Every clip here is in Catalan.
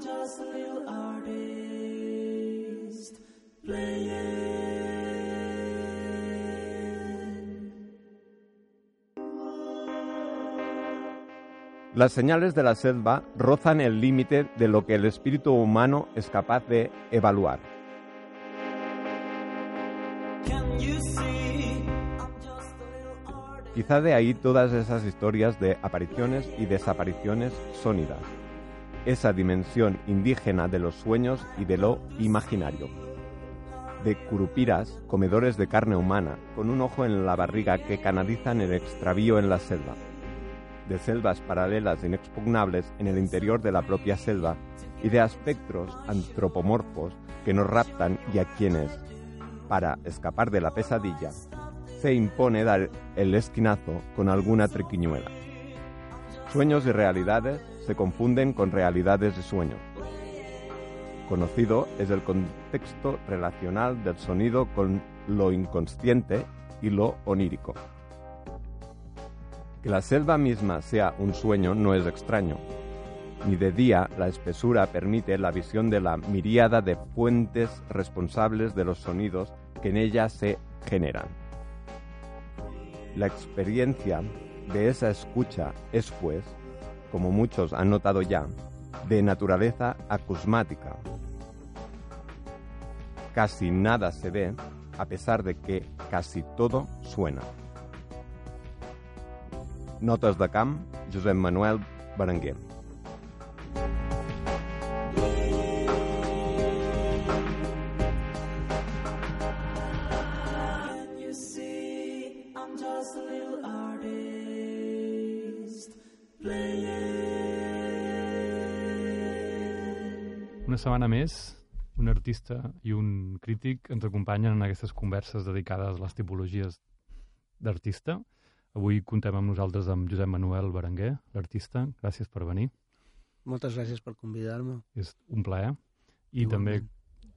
just a little artist playing. Las señales de la selva rozan el límite de lo que el espíritu humano es capaz de evaluar. Quizá de ahí todas esas historias de apariciones y desapariciones sónidas, esa dimensión indígena de los sueños y de lo imaginario. De curupiras, comedores de carne humana, con un ojo en la barriga que canalizan el extravío en la selva. De selvas paralelas inexpugnables en el interior de la propia selva y de espectros antropomorfos que nos raptan y a quienes, para escapar de la pesadilla, se impone dar el esquinazo con alguna triquiñuela. Sueños y realidades se confunden con realidades y sueños. Conocido es el contexto relacional del sonido con lo inconsciente y lo onírico. Que la selva misma sea un sueño no es extraño. Ni de día la espesura permite la visión de la miríada de fuentes responsables de los sonidos que en ella se generan. La experiencia de esa escucha es, pues, como muchos han notado ya, de naturaleza acusmática. Casi nada se ve, a pesar de que casi todo suena. Notes de camp, Josep Manuel Berenguer. Setmana més, un artista i un crític ens acompanyen en aquestes converses dedicades a les tipologies d'artista. Avui contem amb nosaltres amb Josep Manuel Berenguer, l'artista. Gràcies per venir, Moltes gràcies per convidar-me. és un plaer. I Igualment. també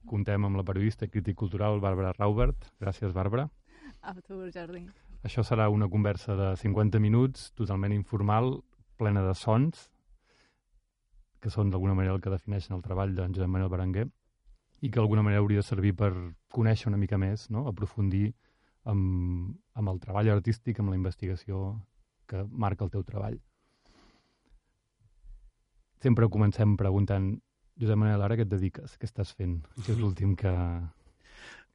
contem amb la periodista i crític cultural Bàrbara Raubert. Gràcies, Bàrbara. A tu, Jordi. Això serà una conversa de 50 minuts, totalment informal, plena de sons, que són d'alguna manera el que defineixen el treball d'en Josep Manuel Berenguer, i que d'alguna manera hauria de servir per conèixer una mica més, no? aprofundir amb, amb el treball artístic, amb la investigació que marca el teu treball. Sempre comencem preguntant, Josep Manuel, ara què et dediques? Què estàs fent? Què és l'últim que...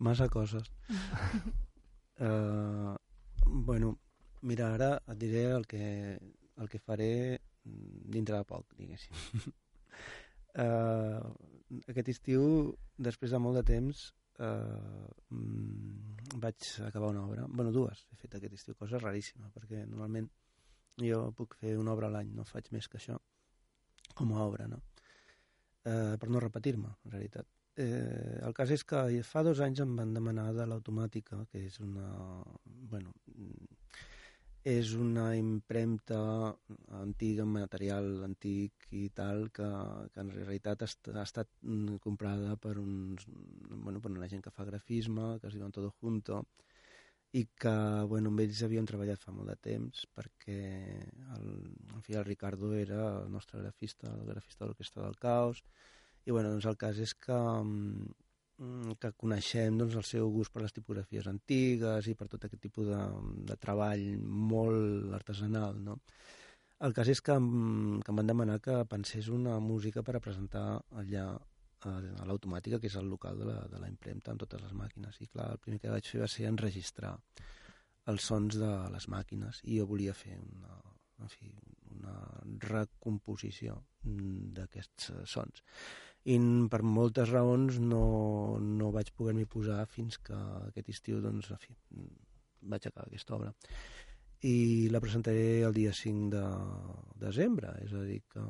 Massa coses. uh, bueno, mira, ara et diré el que, el que faré dintre de poc, diguéssim. uh, aquest estiu, després de molt de temps, uh, vaig acabar una obra. bueno, dues he fet aquest estiu, cosa raríssima, perquè normalment jo puc fer una obra a l'any, no faig més que això, com a obra, no? Uh, per no repetir-me, en realitat. Eh, el cas és que fa dos anys em van demanar de l'automàtica, que és una... Bueno, és una impremta antiga, material antic i tal, que, que en realitat ha, est- ha estat mm, comprada per, uns, bueno, per una gent que fa grafisme, que es diuen Todo Junto, i que bueno, amb ells havíem treballat fa molt de temps perquè el, en fi, el Ricardo era el nostre grafista, el grafista de l'Orquestra del Caos, i bueno, doncs el cas és que, mm, que coneixem doncs, el seu gust per les tipografies antigues i per tot aquest tipus de, de treball molt artesanal, no? El cas és que, em- que em van demanar que pensés una música per a presentar allà a, a l'automàtica, que és el local de la, de la impremta amb totes les màquines. I clar, el primer que vaig fer va ser enregistrar els sons de les màquines i jo volia fer una, en fi, una recomposició mm, d'aquests eh, sons. I per moltes raons no, no vaig poder-m'hi posar fins que aquest estiu, doncs, en fi, mm, vaig acabar aquesta obra. I la presentaré el dia 5 de desembre, és a dir, que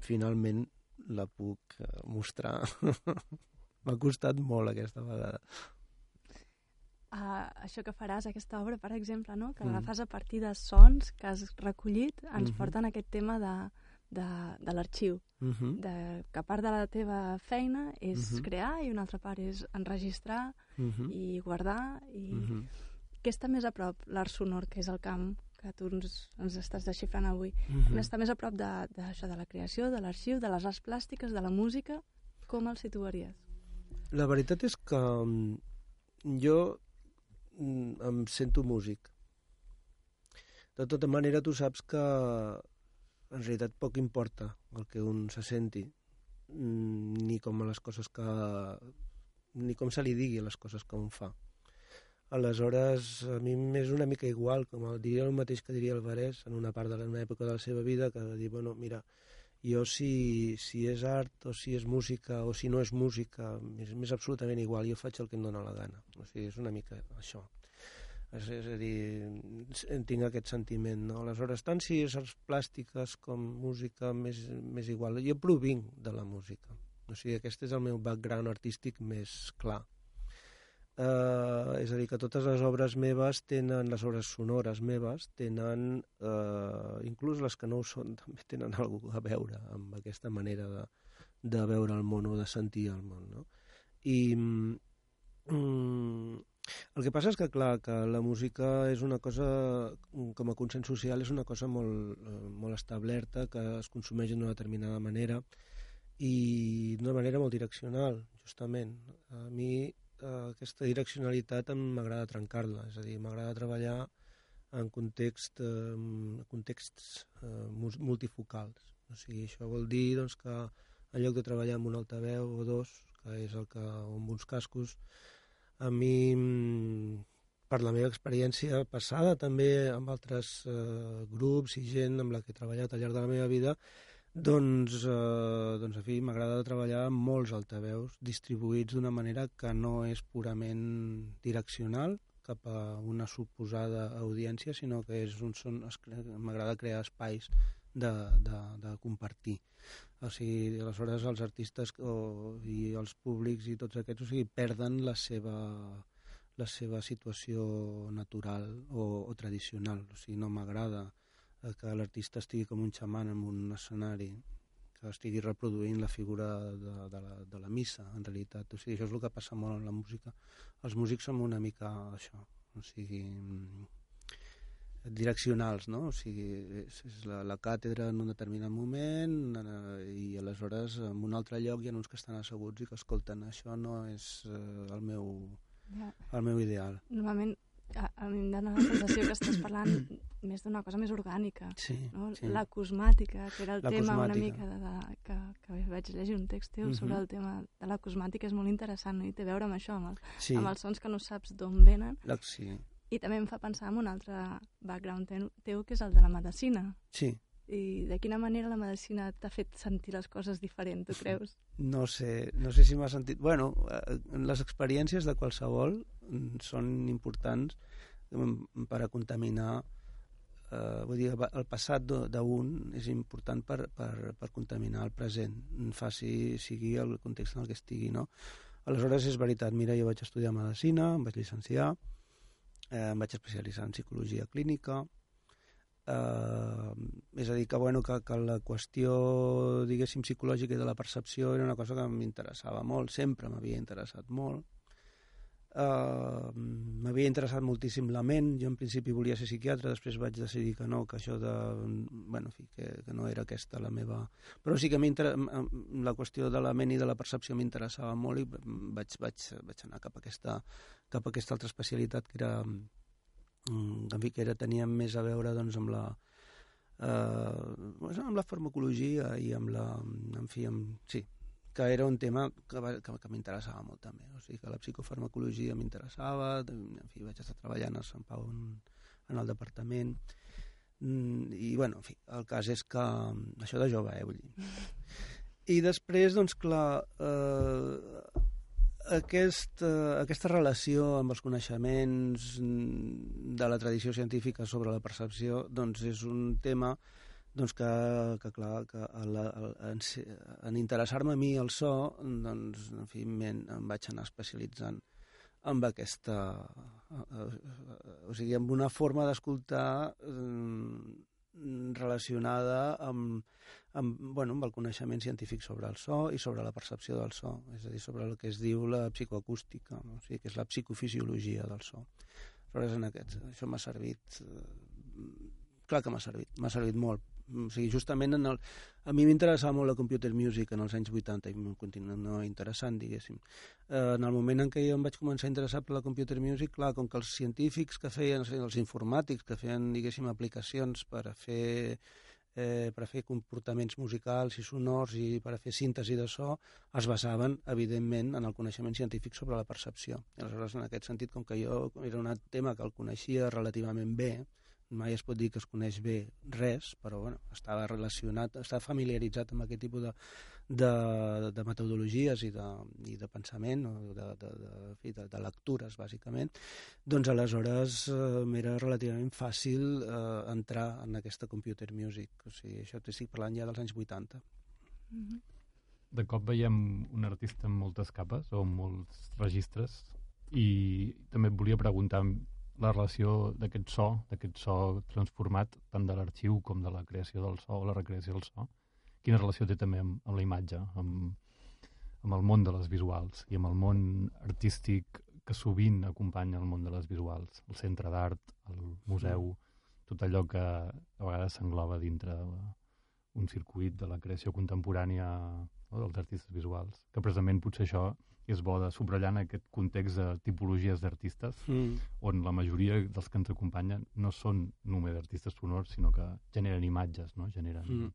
finalment la puc eh, mostrar. M'ha costat molt aquesta vegada. Uh, això que faràs, aquesta obra, per exemple, no? que Mm. l'agafes a partir de sons que has recollit, ens Mhm. porten a aquest tema de, de, de l'arxiu, Uh -huh. de, que part de la teva feina és Mhm. crear i una altra part és enregistrar Uh -huh. i guardar. I Uh -huh. Què està més a prop, l'art sonor, que és el camp que tu ens, ens estàs desxifrant avui, Mhm. quin està més a prop de, de, això, de la creació, de l'arxiu, de les arts plàstiques, de la música, com el situaries? La veritat és que mm, jo mm, em sento músic. De tota manera, tu saps que en realitat poc importa el que un se senti, mm, ni com les coses que... ni com se li digui les coses que un fa. Aleshores, a mi m'és una mica igual, com el, diria el mateix que diria Alvarez en una part de la, una època de la seva vida, que dir, bueno, mira, jo si, si és art o si és música o si no és música, m'és absolutament igual, jo faig el que em dóna la gana. O sigui, és una mica això. És, és a dir, tinc aquest sentiment, no? Aleshores, tant si és arts plàstiques com música, m'és m'és igual. Jo provinc de la música. O sigui, aquest és el meu background artístic més clar. Uh, és a dir, que totes les obres meves tenen, les obres sonores meves, tenen, uh, inclús les que no ho són, també tenen alguna a veure amb aquesta manera de, de veure el món o de sentir el món, no? I mm, el que passa és que, clar, que la música és una cosa, com a consens social, és una cosa molt, eh, molt establerta, que es consumeix d'una determinada manera i d'una manera molt direccional, justament. A mi eh, aquesta direccionalitat m'agrada trencar-la, és a dir, m'agrada treballar en context, eh, contexts eh, multifocals. O sigui, això vol dir doncs, que en lloc de treballar amb un altaveu o dos, que és el que, o amb uns cascos, a mi, mm, per la meva experiència passada, també amb altres eh, grups i gent amb la que he treballat al llarg de la meva vida, doncs, eh, doncs en fi, m'agrada treballar amb molts altaveus distribuïts d'una manera que no és purament direccional cap a una suposada audiència, sinó que és un son, m'agrada crear espais de, de, de compartir. O sigui, aleshores els artistes o, i els públics i tots aquests o sigui, perden la seva, la seva situació natural o, o tradicional. O sigui, no m'agrada eh, que l'artista estigui com un xaman en un escenari que estigui reproduint la figura de, de, la, de la missa, en realitat. O sigui, això és el que passa molt en la música. Els músics som una mica això, o sigui, mm, direccionals, no? O sigui, és, és la, la càtedra en un determinat moment eh, i aleshores en un altre lloc hi ha uns que estan asseguts i que escolten. Això no és eh, el, meu, Ja. el meu ideal. Normalment, a, a mi em dóna la sensació que estàs parlant més d'una cosa més orgànica. Sí, No? sí. La cosmàtica, que era el La tema una cosmàtica. mica de, de, que, que vaig llegir un text teu sobre Mhm. el tema de la cosmàtica, és molt interessant, no? i té a veure amb això, amb, el, sí. amb els sons que no saps d'on venen, La, sí, i també em fa pensar en un altre background teu, que és el de la medicina. sí. I de quina manera la medicina t'ha fet sentir les coses diferent, tu creus? No sé, no sé si m'ha sentit... Bueno, eh, les experiències de qualsevol mm, són importants mm, per a contaminar eh, vull dir, el passat d'un és important per, per, per contaminar el present, faci, sigui el context en el que estigui, no? Aleshores, és veritat, mira, jo vaig estudiar Medicina, em vaig llicenciar, eh, em vaig especialitzar en Psicologia Clínica, eh, és a dir, que, bueno, que, que la qüestió, diguéssim, psicològica i de la percepció era una cosa que m'interessava molt, sempre m'havia interessat molt. Uh, m'havia interessat moltíssim la ment, jo en principi volia ser psiquiatre, després vaig decidir que no, que això de... Bueno, en fi, que, que no era aquesta la meva... Però sí que la qüestió de la ment i de la percepció m'interessava molt i vaig, vaig, vaig anar cap a, aquesta, cap a aquesta altra especialitat que era mm, en fi, que era, tenia més a veure doncs, amb la eh, doncs, amb la farmacologia i amb la, en fi, amb, sí, que era un tema que, que, que m'interessava molt també, o sigui que la psicofarmacologia m'interessava, en fi, vaig estar treballant a Sant Pau en, en el departament, Mm, i bueno, en fi, el cas és que això de jove, eh, vull dir. I després, doncs clar, eh, aquest, eh, aquesta relació amb els coneixements mm, de la tradició científica sobre la percepció doncs és un tema doncs que, que clar, que la, a, en, en interessar-me a mi el so, doncs, en fi, em, em vaig anar especialitzant amb aquesta... eh, eh, o sigui, amb una forma d'escoltar eh, relacionada amb, amb, bueno, amb el coneixement científic sobre el so i sobre la percepció del so, és a dir, sobre el que es diu la psicoacústica, no? o sigui, que és la psicofisiologia del so. Aleshores, en aquest, això m'ha servit eh, clar que m'ha servit, m'ha servit molt. O sigui, justament en el, a mi m'interessava molt la computer music en els anys 80 i em continua interessant, diguéssim. Eh, en el moment en què jo em vaig començar a interessar per la computer music, clar, com que els científics que feien, els informàtics que feien, diguéssim, aplicacions per a fer eh, per a fer comportaments musicals i sonors i per a fer síntesi de so, es basaven, evidentment, en el coneixement científic sobre la percepció. I aleshores, en aquest sentit, com que jo era un tema que el coneixia relativament bé, mai es pot dir que es coneix bé res, però bueno, estava relacionat, estava familiaritzat amb aquest tipus de, de, de metodologies i de, i de pensament, o de, de, de, de, de, de lectures, bàsicament, doncs aleshores eh, m'era relativament fàcil eh, entrar en aquesta computer music. O sigui, això t'estic parlant ja dels anys 80. Mhm. De cop veiem un artista amb moltes capes o amb molts registres i també et volia preguntar la relació d'aquest so, d'aquest so transformat, tant de l'arxiu com de la creació del so o la recreació del so, quina relació té també amb, amb la imatge, amb, amb el món de les visuals i amb el món artístic que sovint acompanya el món de les visuals, el centre d'art, el museu, tot allò que a vegades s'engloba dintre un circuit de la creació contemporània no, dels artistes visuals, que precisament potser això és bo de subratllar en aquest context de tipologies d'artistes Mm. on la majoria dels que ens acompanyen no són només artistes sonors, sinó que generen imatges, no? generen Mm.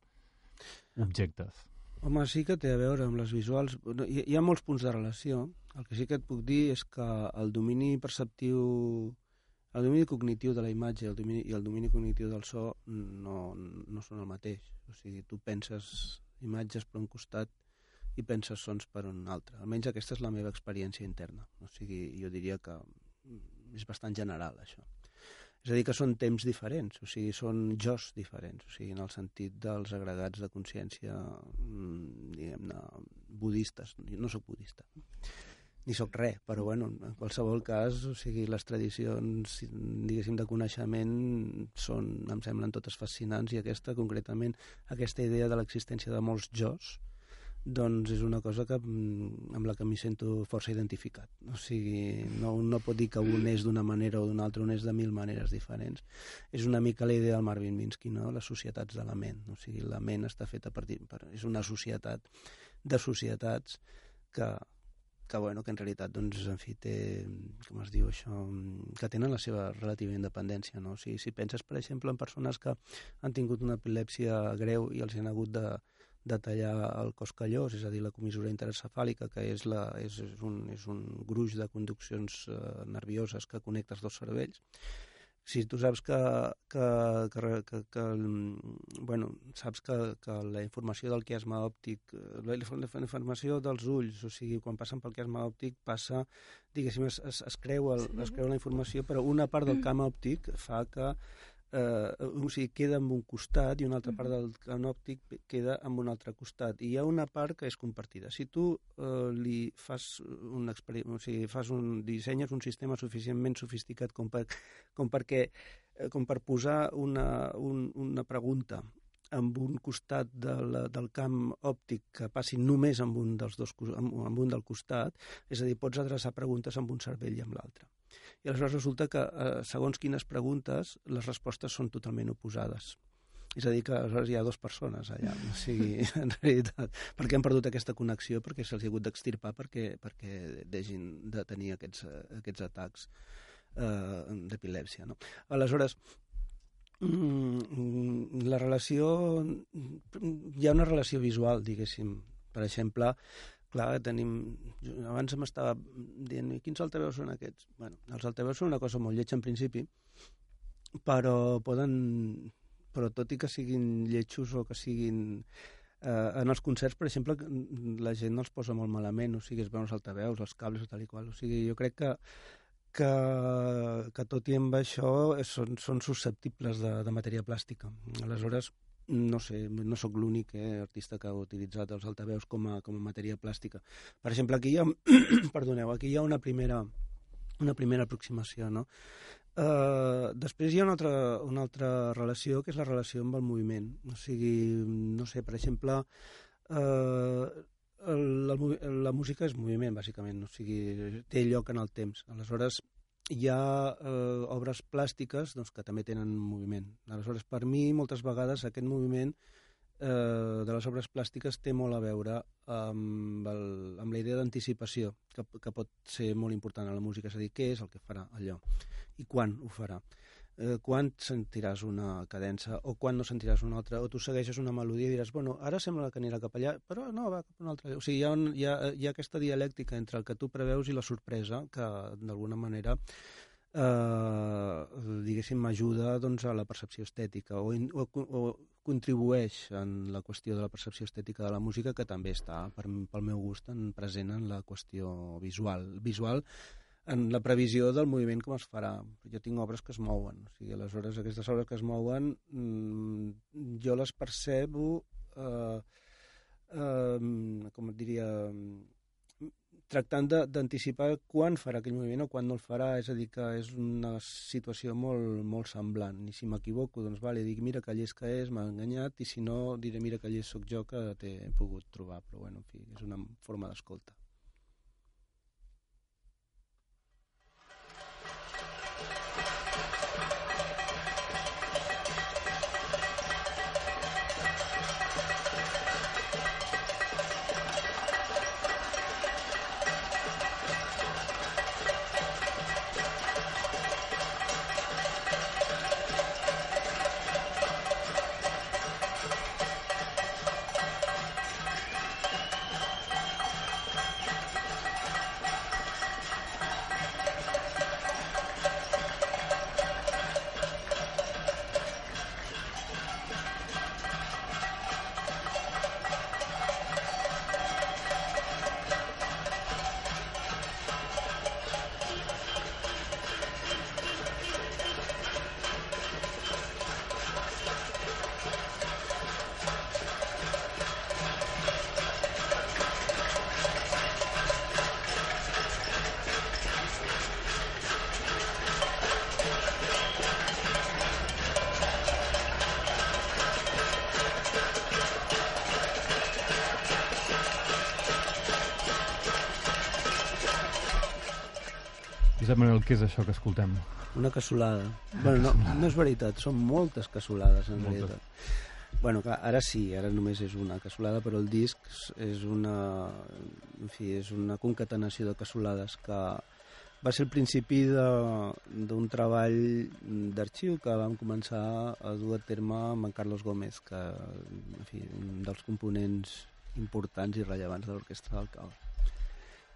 objectes. Home, sí que té a veure amb les visuals. Hi, hi ha molts punts de relació. El que sí que et puc dir és que el domini perceptiu, el domini cognitiu de la imatge el domini, i el domini cognitiu del so no, no són el mateix. O sigui, tu penses imatges per un costat i penses sons per un altre. Almenys aquesta és la meva experiència interna. O sigui, jo diria que és bastant general, això. És a dir, que són temps diferents, o sigui, són jos diferents, o sigui, en el sentit dels agregats de consciència, mm, diguem-ne, budistes. Jo no sóc budista, ni sóc res, però bueno, en qualsevol cas, o sigui, les tradicions, diguéssim, de coneixement són, em semblen totes fascinants i aquesta, concretament, aquesta idea de l'existència de molts jos, doncs és una cosa que, mm, amb la que m'hi sento força identificat. O sigui, no, no pot dir que un és d'una manera o d'una altra, un és de mil maneres diferents. És una mica la idea del Marvin Minsky, no? les societats de la ment. O sigui, la ment està feta partir... Per, és una societat de societats que, que, bueno, que en realitat, doncs, en fi, té, com es diu això, que tenen la seva relativa independència, no? O sigui, si penses, per exemple, en persones que han tingut una epilèpsia greu i els han hagut de, de tallar el cos callós, és a dir, la comissura interencefàlica, que és, la, és, és, un, és un gruix de conduccions eh, nervioses que connecta els dos cervells. Si tu saps que, que, que, que, que mm, bueno, saps que, que la informació del quiasme òptic, la, la informació dels ulls, o sigui, quan passen pel quiasme òptic passa, diguéssim, es, es, es, creu el, es creu la informació, però una part del camp òptic fa que eh, o sigui, queda en un costat i una altra part del camp òptic queda en un altre costat. I hi ha una part que és compartida. Si tu eh, li fas un experiment, o sigui, fas un, dissenyes un sistema suficientment sofisticat com, per, com perquè eh, com per posar una, un, una pregunta amb un costat de la, del camp òptic que passi només amb un, dels dos, amb, amb un del costat, és a dir, pots adreçar preguntes amb un cervell i amb l'altre. I aleshores resulta que, eh, segons quines preguntes, les respostes són totalment oposades. És a dir, que aleshores hi ha dues persones allà, o sigui, en realitat, perquè han perdut aquesta connexió, perquè se'ls ha hagut d'extirpar perquè, perquè deixin de tenir aquests, eh, aquests atacs eh, d'epilèpsia. No? Aleshores, mm, la relació... Hi ha una relació visual, diguéssim. Per exemple, clar, tenim... Abans m'estava dient, "I quins altaveus són aquests? Bueno, els altaveus són una cosa molt lletja en principi, però poden... Però tot i que siguin lletjos o que siguin... Eh, en els concerts, per exemple, la gent els posa molt malament, o sigui, es veuen els altaveus, els cables, tal i qual. O sigui, jo crec que que, que tot i amb això són, són susceptibles de, de matèria plàstica. Aleshores, no sé, no sóc l'únic eh, artista que ha utilitzat els altaveus com a, com a matèria plàstica. Per exemple, aquí hi ha, perdoneu, aquí hi ha una primera, una primera aproximació, no? Uh, després hi ha una altra, una altra relació, que és la relació amb el moviment. O sigui, no sé, per exemple, uh, el, movi- la música és moviment, bàsicament, o sigui, té lloc en el temps. Aleshores, hi ha eh, obres plàstiques doncs, que també tenen moviment. Aleshores, per mi, moltes vegades aquest moviment eh, de les obres plàstiques té molt a veure amb, el, amb la idea d'anticipació, que, que pot ser molt important a la música, és a dir, què és el que farà allò i quan ho farà. Eh, quan sentiràs una cadença o quan no sentiràs una altra, o tu segueixes una melodia i diràs, bueno, ara sembla que anirà cap allà, però no, va cap a una altra. O sigui, hi ha, un, hi ha, hi ha aquesta dialèctica entre el que tu preveus i la sorpresa que, d'alguna manera, eh, diguéssim, m'ajuda doncs, a la percepció estètica o, in, o, o contribueix en la qüestió de la percepció estètica de la música que també està, per, pel meu gust, en, present en la qüestió visual. Visual en la previsió del moviment com es farà. Jo tinc obres que es mouen, o sigui, aleshores aquestes obres que es mouen mmm, jo les percebo eh, eh, com et diria tractant d'anticipar quan farà aquell moviment o quan no el farà, és a dir, que és una situació molt, molt semblant. I si m'equivoco, doncs vale, dic, mira que llest que és, m'ha enganyat, i si no, diré, mira que llest sóc jo que t'he pogut trobar. Però, bueno, en fi, és una forma d'escolta. Josep Manuel, què és això que escoltem? Una cassolada. Bueno, no, no és veritat, són moltes cassolades, en Moltes. realitat. Bueno, clar, ara sí, ara només és una cassolada, però el disc és- una, en fi, és una concatenació de cassolades que va ser el principi d'un treball d'arxiu que vam començar a dur a terme amb en Carlos Gómez, que en fi, un dels components importants i rellevants de l'Orquestra del Caos.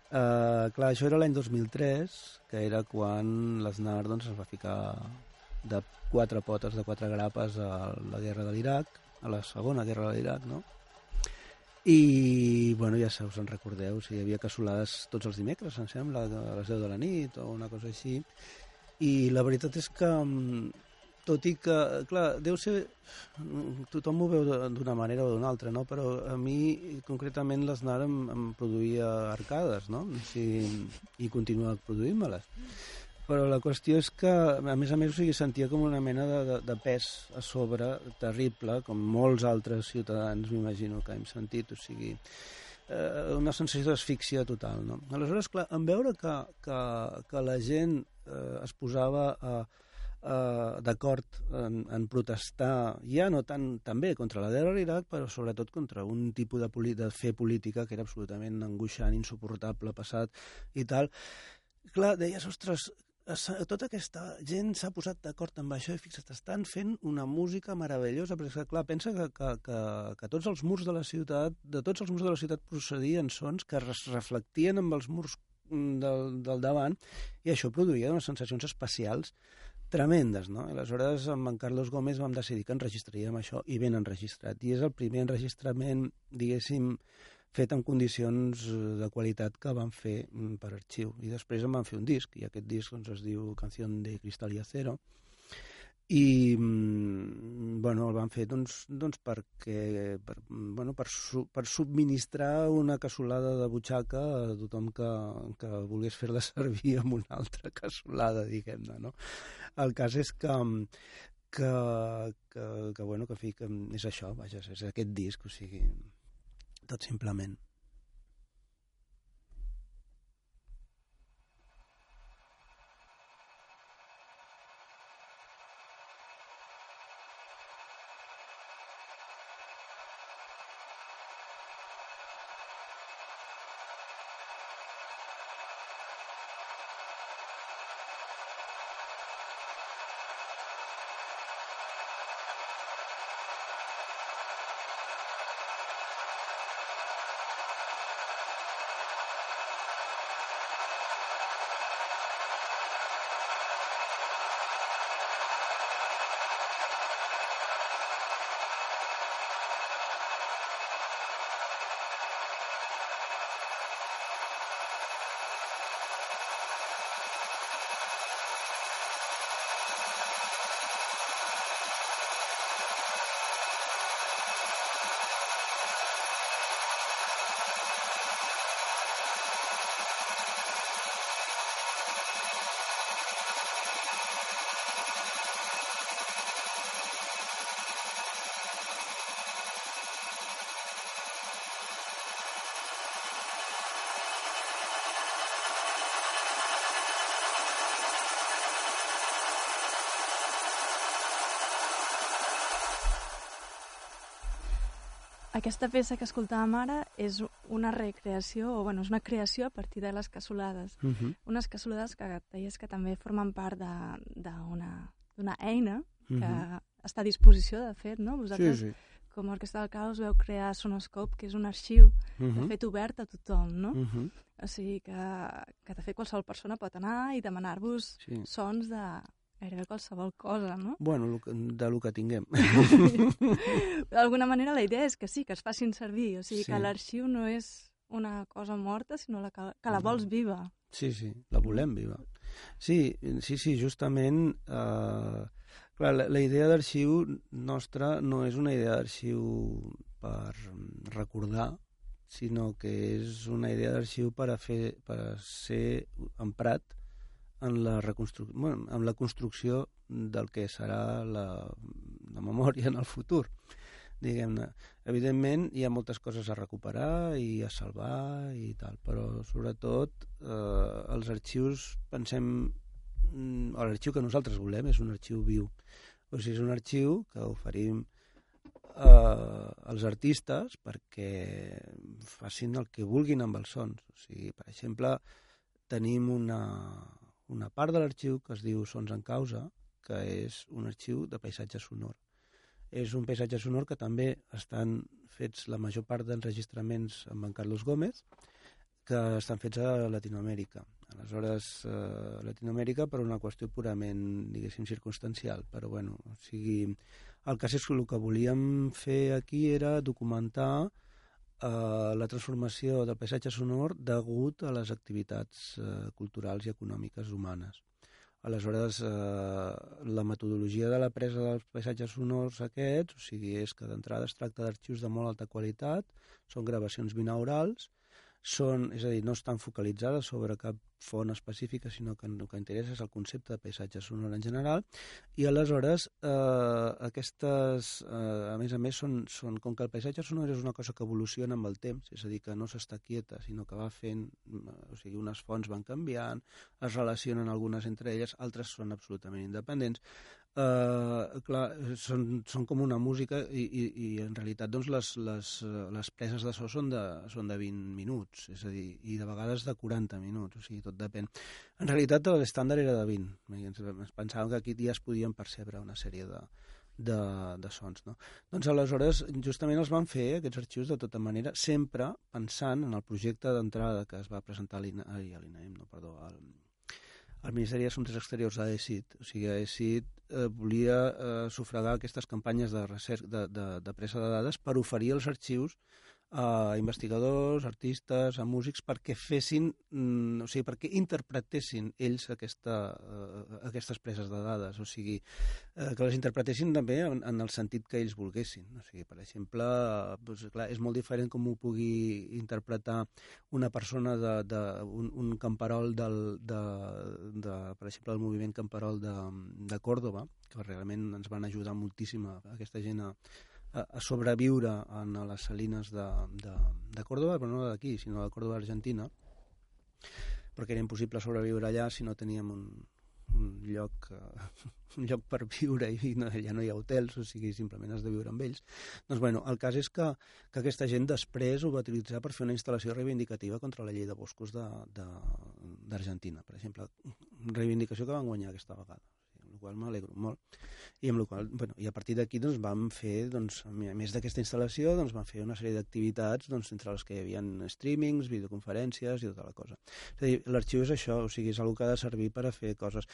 Uh, clar, això era l'any 2003, que era quan l'Aznar doncs, es va ficar de quatre potes, de quatre grapes a la guerra de l'Iraq, a la segona guerra de l'Iraq, no? I, bueno, ja us en recordeu, si hi havia cassolades tots els dimecres, em sembla, a les 10 de la nit o una cosa així. I la veritat és que, mm, tot i que, clar, deu ser... mm, Tothom ho veu d'una manera o d'una altra, no? Però a mi, concretament, l'Aznar em, em produïa arcades, no? Sí, I continua produint-me-les. Però la qüestió és que, a més a més, o sigui, sentia com una mena de, de, de pes a sobre terrible, com molts altres ciutadans, m'imagino, que hem sentit, o sigui, eh, una sensació d'asfíxia total, no? Aleshores, clar, en veure que, que, que la gent eh, es posava a, a, d'acord en, en protestar, ja no tant també contra la guerra a l'Iraq, però sobretot contra un tipus de, de fer política que era absolutament angoixant, insuportable, passat i tal. Clar, deies, ostres, es- tota aquesta gent s'ha posat d'acord amb això i fixa't, estan fent una música meravellosa, perquè clar, pensa que, que, que, que tots els murs de la ciutat, de tots els murs de la ciutat procedien sons que es reflectien amb els murs mm, del, del davant i això produïa unes sensacions especials tremendes, no? Aleshores, amb en Carlos Gómez vam decidir que enregistraríem això i ben enregistrat. I és el primer enregistrament, diguéssim, fet en condicions eh, de qualitat que vam fer mm, per arxiu. I després en vam fer un disc, i aquest disc doncs, es diu Canción de Cristal y Acero, i mm, bueno, el van fer doncs, doncs perquè per, bueno, per, su, per subministrar una cassolada de butxaca a tothom que, que volgués fer-la servir amb una altra cassolada, diguem-ne, no? El cas és que, que, que, que, bueno, que, fi, que és això, vaja, és aquest disc, o sigui, tot simplement. Aquesta peça que escoltàvem ara és una recreació, o bueno, és una creació a partir de les cassolades. Uh -huh. Unes cassolades que deies que també formen part de- d'una eina que Mhm. està a disposició, de fet, no? Sí, Vosaltres, sí. com a Orquestra del Caos, veu crear Sonoscope, que és un arxiu, Uh de -huh. fet, obert a tothom, no? Uh -huh. O sigui que, que de fet qualsevol persona pot anar i demanar-vos Sí. sons de gairebé qualsevol cosa, no? Bueno, de lo que tinguem. D'alguna manera la idea és que sí, que es facin servir, o sigui Sí. que l'arxiu no és una cosa morta, sinó la que, que la Mm. vols viva. Sí, sí, la volem viva. Sí, sí, sí, justament... Eh, clar, la, la idea d'arxiu nostra no és una idea d'arxiu per recordar, sinó que és una idea d'arxiu per, a fer, per a ser emprat en la, reconstru... bueno, en la construcció del que serà la, la memòria en el futur diguem-ne. Evidentment, hi ha moltes coses a recuperar i a salvar i tal, però sobretot eh, els arxius, pensem, mm, l'arxiu que nosaltres volem és un arxiu viu. O sigui, és un arxiu que oferim eh, als artistes perquè facin el que vulguin amb els sons. O sigui, per exemple, tenim una, una part de l'arxiu que es diu Sons en causa, que és un arxiu de paisatge sonor és un paisatge sonor que també estan fets la major part d'enregistraments amb en Carlos Gómez, que estan fets a Latinoamèrica. Aleshores, eh, Latinoamèrica per una qüestió purament, diguéssim, circumstancial, però bueno, o sigui, el cas és que el que volíem fer aquí era documentar eh, la transformació del paisatge sonor degut a les activitats eh, culturals i econòmiques humanes. Aleshores, eh, la metodologia de la presa dels paisatges sonors aquests, o sigui, és que d'entrada es tracta d'arxius de molt alta qualitat, són gravacions binaurals, són, és a dir, no estan focalitzades sobre cap font específica, sinó que el que interessa és el concepte de paisatge sonor en general, i aleshores eh, aquestes, eh, a més a més, són, són, com que el paisatge sonor és una cosa que evoluciona amb el temps, és a dir, que no s'està quieta, sinó que va fent, eh, o sigui, unes fonts van canviant, es relacionen algunes entre elles, altres són absolutament independents. Uh, clar, són, són com una música i, i, i en realitat doncs, les, les, eh, les preses de so són de, són de 20 minuts, és a dir, i de vegades de 40 minuts, o sigui, tot depèn. En realitat l'estàndard era de 20, i ens, ens pensàvem que aquí ja es podien percebre una sèrie de, de, de sons. No? Doncs aleshores justament els van fer, aquests arxius, de tota manera, sempre pensant en el projecte d'entrada que es va presentar a l'INAEM, no, perdó, al, al Ministeri d'Assumptes Exteriors a ESIT. O sigui, ESIT eh, volia eh, sufragar aquestes campanyes de, recerca, de, de, de presa de dades per oferir els arxius a investigadors, artistes, a músics, perquè fessin, mm, o sigui, perquè interpretessin ells aquesta, eh, aquestes preses de dades, o sigui, eh, que les interpretessin també en, en el sentit que ells volguessin. O sigui, per exemple, doncs, clar, és molt diferent com ho pugui interpretar una persona de, de un, un camperol del, de, de, per exemple, el moviment camperol de, de Còrdoba, que realment ens van ajudar moltíssim a aquesta gent a, a, sobreviure en les salines de, de, de Còrdoba, però no d'aquí, sinó de Còrdoba, Argentina, perquè era impossible sobreviure allà si no teníem un, un lloc eh, un lloc per viure i no, allà no hi ha hotels, o sigui, simplement has de viure amb ells. Doncs bueno, el cas és que, que aquesta gent després ho va utilitzar per fer una instal·lació reivindicativa contra la llei de boscos d'Argentina, per exemple. Reivindicació que van guanyar aquesta vegada qual m'alegro molt. I, amb la qual, bueno, i a partir d'aquí doncs, vam fer, doncs, a més d'aquesta instal·lació, doncs, vam fer una sèrie d'activitats doncs, entre les que hi havia streamings, videoconferències i tota la cosa. És a dir, l'arxiu és això, o sigui, és una que ha de servir per a fer coses.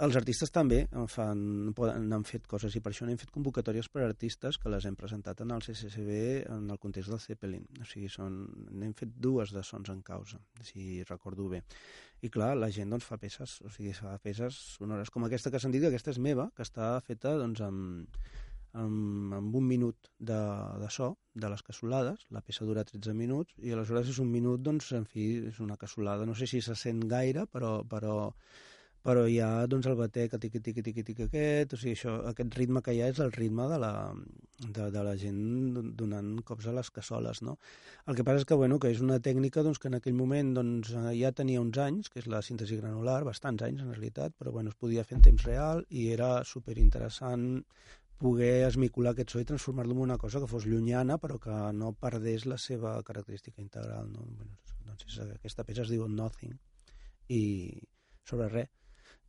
Els artistes també en fan, poden, han fet coses i per això n'hem fet convocatòries per a artistes que les hem presentat en el CCCB en el context del Zeppelin. O sigui, són, n'hem fet dues de sons en causa, si recordo bé. I clar, la gent doncs, fa peces, o sigui, fa peces sonores com aquesta que s'han dit, que aquesta és meva, que està feta doncs, amb, amb, amb un minut de, de so de les cassolades, la peça dura 13 minuts i aleshores és un minut, doncs, en fi, és una cassolada, no sé si se sent gaire, però, però, però hi ha doncs, el batec, tiqui, tiqui, tiqui, tiqui aquest, o sigui, això, aquest ritme que hi ha és el ritme de la, de, de la gent donant cops a les cassoles, no? El que passa és que, bueno, que és una tècnica doncs, que en aquell moment doncs, ja tenia uns anys, que és la síntesi granular, bastants anys en realitat, però bueno, es podia fer en temps real i era superinteressant poder esmicular aquest so i transformar-lo en una cosa que fos llunyana però que no perdés la seva característica integral. No? Bueno, doncs aquesta peça es diu Nothing i sobre res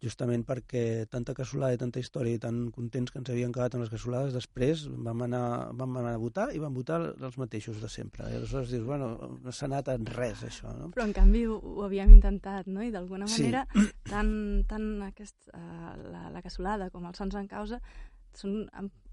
justament perquè tanta cassolada i tanta història i tan contents que ens havien quedat amb les cassolades, després vam anar, vam anar a votar i vam votar els mateixos de sempre. I aleshores dius, bueno, no s'ha anat en res, això, no? Però en canvi ho, ho havíem intentat, no? I d'alguna Sí. manera tant, tant aquest, uh, la, la cassolada com els sons en causa són,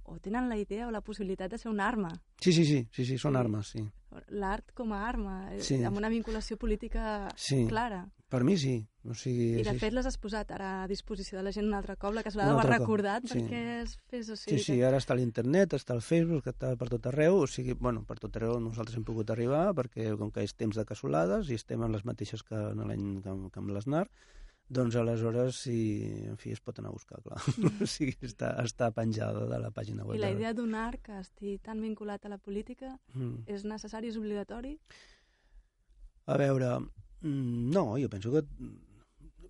o tenen la idea o la possibilitat de ser una arma. Sí, sí, sí, sí, sí són Sí. armes, sí. L'art com a arma, eh, Sí. amb una vinculació política Sí. clara. Per mi sí. O sigui, I de fet les has posat ara a disposició de la gent un altre cop, la cassolada Un ho ha altre cop, recordat sí. perquè es fes així. Sí, sí, ara està a l'internet, està al Facebook, està per tot arreu, o sigui, bueno, per tot arreu nosaltres hem pogut arribar, perquè com que és temps de cassolades i estem en les mateixes que en l'any que, que amb l'Esnar, doncs aleshores, sí, en fi, es pot anar a buscar, clar. o sigui, està, està penjada de la pàgina web. I la de- idea d'un art que estigui tan vinculat a la política Mm. és necessari, és obligatori? A veure, mm, no, jo penso que, mm,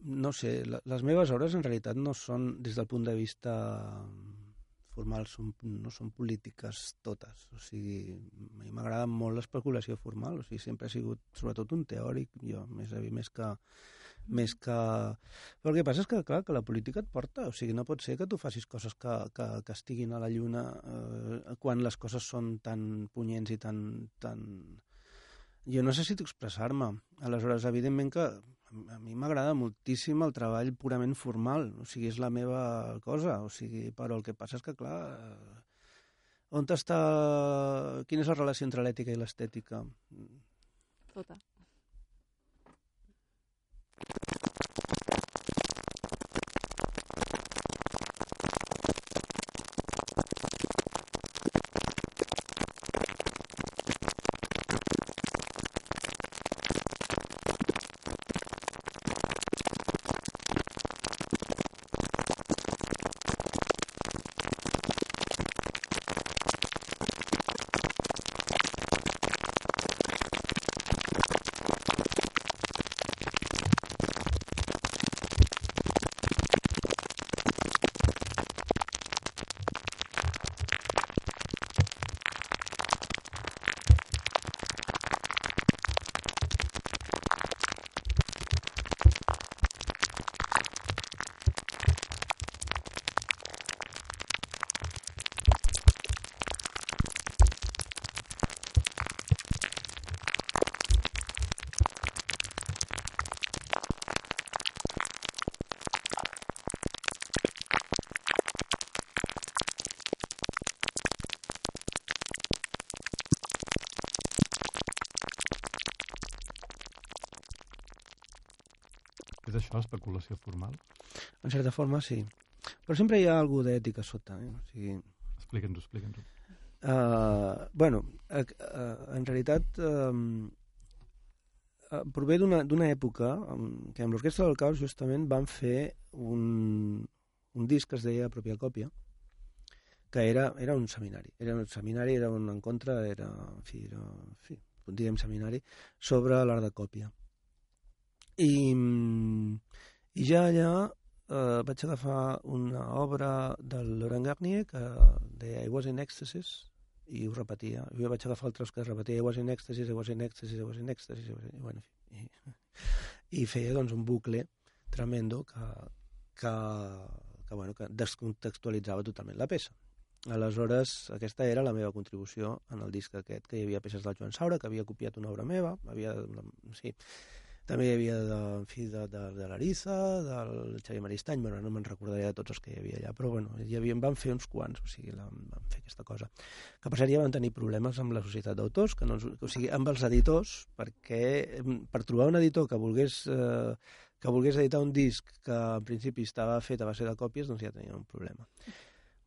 no sé, les meves obres en realitat no són, des del punt de vista formal, són, no són polítiques totes. O sigui, a mi m'agrada molt l'especulació formal, o sigui, sempre he sigut sobretot un teòric, jo, més, més que més que... Però el que passa és que, clar, que la política et porta, o sigui, no pot ser que tu facis coses que, que, que estiguin a la lluna eh, quan les coses són tan punyents i tan, tan, jo necessito expressar-me. Aleshores, evidentment que a mi m'agrada moltíssim el treball purament formal, o sigui, és la meva cosa, o sigui, però el que passa és que, clar, eh, on està... Quina és la relació entre l'ètica i l'estètica? Tota. És això, especulació formal? En certa forma, sí. Però sempre hi ha algú d'ètica sota, eh? O sigui, Explica'ns-ho, explica'ns-ho. Uh, bueno, uh, uh, en realitat um, uh, prové d'una d'una època um, que amb l'Orquestra del Caos justament van fer un, un disc que es deia Pròpia Còpia que era, era un seminari era un seminari, era un encontre era, en fi, era, en fi, diguem seminari sobre l'art de còpia i, mm, i ja allà eh, vaig agafar una obra del Laurent Garnier que deia I was in ecstasis i ho repetia. Jo vaig agafar el tros que repetia I was in ecstasis, I was in ecstasis, I was in ecstasis, I, was in... Bueno, i, i feia doncs un bucle tremendo que, que, que, bueno, que descontextualitzava totalment la peça. Aleshores, aquesta era la meva contribució en el disc aquest, que hi havia peces del Joan Saura, que havia copiat una obra meva, havia, sí, també hi havia de, en fi, de, de, de l'Ariza, del Xavier Maristany, bueno, no me'n recordaré de tots els que hi havia allà, però bueno, hi havia, en van fer uns quants, o sigui, la, van fer aquesta cosa. Que per cert ja van tenir problemes amb la societat d'autors, que no, ens- o sigui, amb els editors, perquè per trobar un editor que volgués, eh, que volgués editar un disc que en principi estava fet a base de còpies, doncs ja tenia un problema.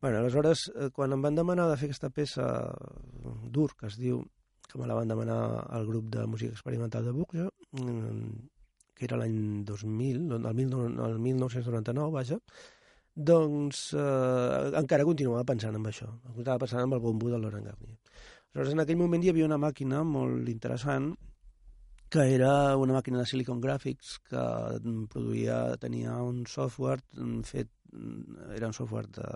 Bueno, aleshores, eh, quan em van demanar de fer aquesta peça dur, que es diu que me la van demanar al grup de música experimental de Bourges, mm, que era l'any 2000, el, mil, el 1999, vaja, doncs eh, encara continuava pensant en això, estava pensant en el bombo de Laurent Garnier. Aleshores, en aquell moment hi havia una màquina molt interessant que era una màquina de Silicon Graphics que mm, produïa, tenia un software mm, fet, mm, era un software de,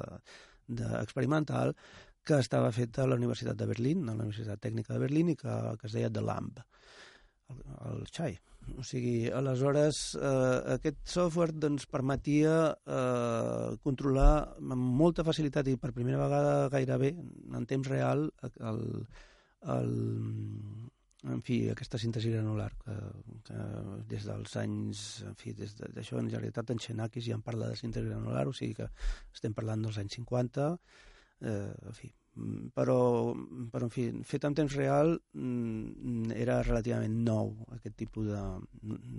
de, experimental que estava fet a la Universitat de Berlín, a la Universitat Tècnica de Berlín, i que, que es deia The Lamp, el, el xai. O sigui, aleshores, eh, aquest software doncs, permetia eh, controlar amb molta facilitat i per primera vegada gairebé en temps real el, el, en fi, aquesta síntesi granular que, que des dels anys, en fi, des d'això en realitat en Xenakis ja en parla de síntesi granular, o sigui que estem parlant dels anys 50, eh, en fi, però, però en fi, fet en temps real mm, era relativament nou aquest tipus de,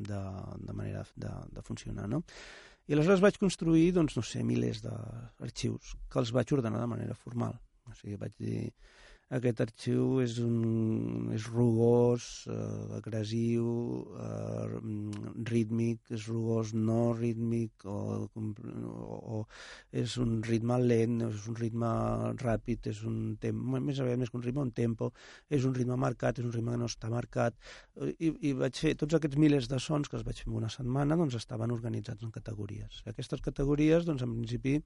de, de manera de, de funcionar, no? I aleshores vaig construir, doncs, no sé, milers d'arxius que els vaig ordenar de manera formal. O sigui, vaig dir, aquest arxiu és, un, és rugós, eh, agressiu, eh, rítmic, és rugós no rítmic, o, o, o és un ritme lent, és un ritme ràpid, és un tempo, més aviat més que un ritme, un tempo, és un ritme marcat, és un ritme que no està marcat, i, i vaig fer tots aquests milers de sons que els vaig fer en una setmana, doncs estaven organitzats en categories. Aquestes categories, doncs en principi,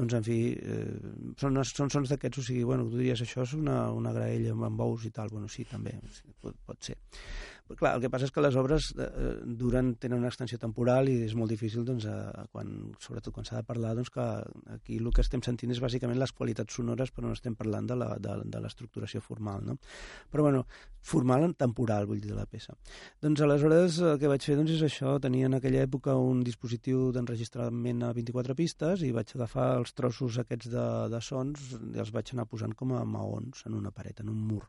doncs en fi, eh, són, són sons d'aquests, o sigui, bueno, tu diries, això és una una, graella amb ous i tal. Bueno, sí, també, pot, pot ser. Però, clar, el que passa és que les obres eh, duren, tenen una extensió temporal i és molt difícil, doncs, a, quan, sobretot quan s'ha de parlar, doncs, que aquí el que estem sentint és bàsicament les qualitats sonores, però no estem parlant de la, de, de l'estructuració formal, no? Però, bueno, formal en temporal, vull dir, de la peça. Doncs, aleshores, el que vaig fer, doncs, és això, tenia en aquella època un dispositiu d'enregistrament a 24 pistes i vaig agafar els trossos aquests de, de sons i els vaig anar posant com a maons en una paret, en un mur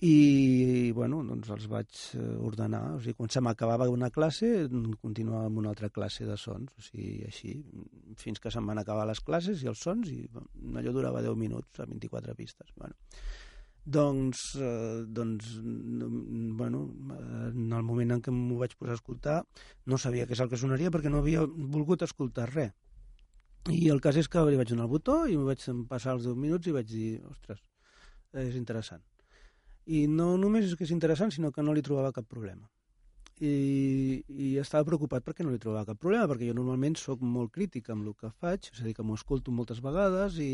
i bueno, doncs els vaig eh, ordenar, o sigui, quan se m'acabava una classe continuava amb una altra classe de sons, o sigui, així, fins que se'm van acabar les classes i els sons i bueno, allò durava 10 minuts a 24 pistes. Bueno, doncs, eh, doncs bueno, en el moment en què m'ho vaig posar a escoltar no sabia què és el que sonaria perquè no havia volgut escoltar res. I el cas és que li vaig donar el botó i em vaig passar els 10 minuts i vaig dir, ostres, és interessant i no només és que és interessant, sinó que no li trobava cap problema. I, i estava preocupat perquè no li trobava cap problema, perquè jo normalment sóc molt crític amb el que faig, és a dir, que m'ho escolto moltes vegades i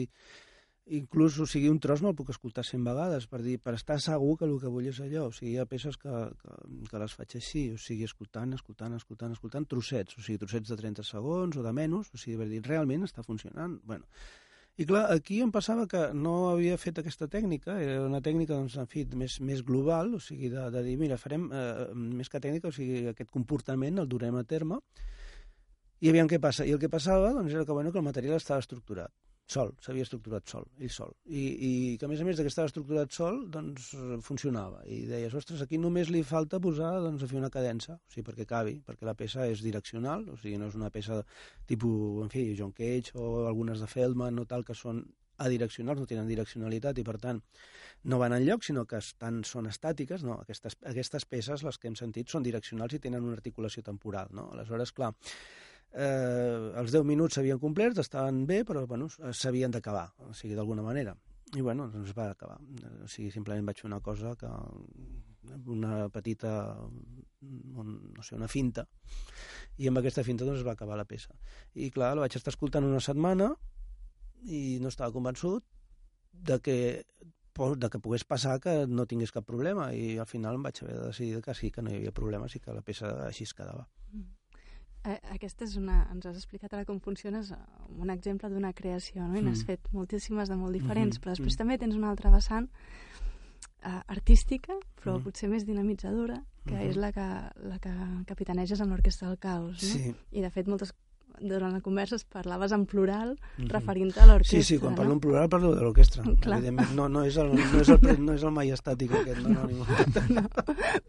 inclús, o sigui, un tros no el puc escoltar 100 vegades per dir, per estar segur que el que vull és allò. O sigui, hi ha peces que, que, que les faig així, o sigui, escoltant, escoltant, escoltant, escoltant, trossets, o sigui, trossets de 30 segons o de menys, o sigui, per dir, realment està funcionant. Bueno, i clar, aquí em passava que no havia fet aquesta tècnica, era una tècnica, doncs, en fi, més, més global, o sigui, de, de dir, mira, farem eh, més que tècnica, o sigui, aquest comportament el durem a terme, i aviam què passa. I el que passava, doncs, era que, bueno, que el material estava estructurat sol, s'havia estructurat sol, ell sol. I, i que a més a més que estava estructurat sol, doncs funcionava. I deies, ostres, aquí només li falta posar, doncs, a fer una cadença, o sigui, perquè cabi, perquè la peça és direccional, o sigui, no és una peça tipus, en fi, John Cage o algunes de Feldman o tal, que són adireccionals, no tenen direccionalitat i per tant no van enlloc, sinó que estan, són estàtiques, no? Aquestes, aquestes peces, les que hem sentit, són direccionals i tenen una articulació temporal, no? Aleshores, clar, eh, els 10 minuts s'havien complert, estaven bé, però bueno, s'havien d'acabar, o sigui, d'alguna manera. I bueno, doncs va acabar. O sigui, simplement vaig fer una cosa que una petita un, no sé, una finta i amb aquesta finta doncs va acabar la peça i clar, la vaig estar escoltant una setmana i no estava convençut de que de que pogués passar que no tingués cap problema i al final em vaig haver de decidir que sí, que no hi havia problemes i que la peça així es quedava. Mm. Aquesta és una... Ens has explicat ara com funciones un exemple d'una creació, no? I n'has mm. fet moltíssimes de molt diferents, mm -hmm. però després mm. també tens una altra vessant uh, artística, però mm. potser més dinamitzadora, que mm -hmm. és la que, la que capitaneges en l'Orquestra del Caos, no? Sí. I, de fet, moltes durant la conversa parlaves en plural mm -hmm. referint-te a l'orquestra. Sí, sí, quan no? parlo en plural parlo de l'orquestra. Evidentment, no, no, és el, no, és el, no és el mai estàtic aquest, no, no, no.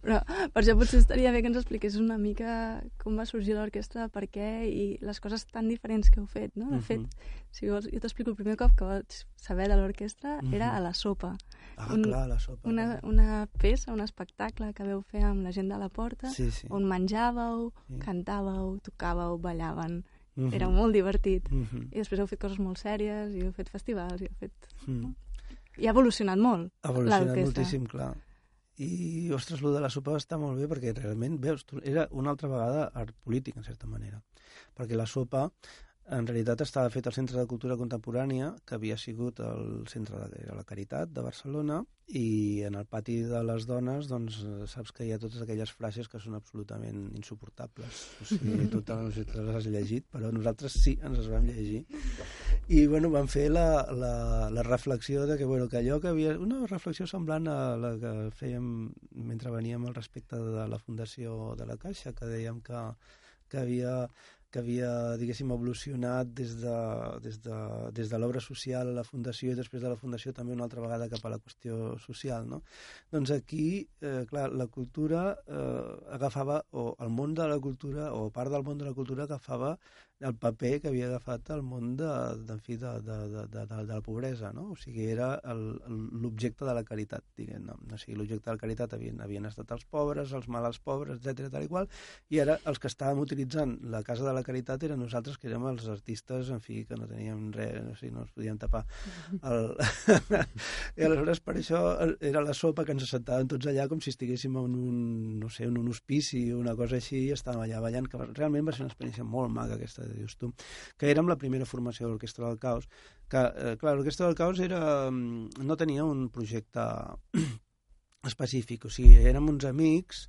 Però per això potser estaria bé que ens expliqués una mica com va sorgir l'orquestra, per què i les coses tan diferents que heu fet, no? De fet, mm -hmm. si vols, jo t'explico el primer cop que vaig saber de l'orquestra mm -hmm. era a la sopa. Ah, un, clar, la sopa. Una, una peça, un espectacle que veu fer amb la gent de la porta, sí, sí. on menjàveu, sí. cantàveu, tocàveu, ballaven Uh -huh. Era molt divertit. Uh -huh. I després heu fet coses molt sèries, i heu fet festivals, i heu fet... Uh -huh. I ha evolucionat molt, Ha evolucionat moltíssim, clar. I, ostres, lo de la sopa està molt bé perquè realment, veus, tu, era una altra vegada art polític, en certa manera. Perquè la sopa en realitat estava fet al Centre de Cultura Contemporània, que havia sigut el centre de la Caritat de Barcelona, i en el pati de les dones, doncs, saps que hi ha totes aquelles frases que són absolutament insuportables. O sigui, si te les has llegit, però nosaltres sí, ens les vam llegir. I, bueno, vam fer la, la, la reflexió de que, bueno, que allò que havia... Una reflexió semblant a la que fèiem mentre veníem al respecte de la Fundació de la Caixa, que dèiem que, que havia que havia, diguéssim, evolucionat des de, des de, des de l'obra social a la Fundació i després de la Fundació també una altra vegada cap a la qüestió social, no? Doncs aquí, eh, clar, la cultura eh, agafava, o el món de la cultura, o part del món de la cultura agafava el paper que havia agafat el món de, de, fi, de, de, de, de, de, la pobresa, no? O sigui, era l'objecte de la caritat, diguem-ne. O sigui, l'objecte de la caritat havien, havien estat els pobres, els malalts pobres, etc tal i qual, i ara els que estàvem utilitzant la Casa de la Caritat eren nosaltres, que érem els artistes, en fi, que no teníem res, o sigui, no ens podíem tapar. El... I aleshores, per això, era la sopa que ens sentàvem tots allà com si estiguéssim en un, no sé, en un hospici o una cosa així, i estàvem allà ballant, que realment va ser una experiència molt maca aquesta dius tu, que érem la primera formació de l'Orquestra del Caos, que, eh, clar, l'Orquestra del Caos era, mm, no tenia un projecte específic, o sigui, érem uns amics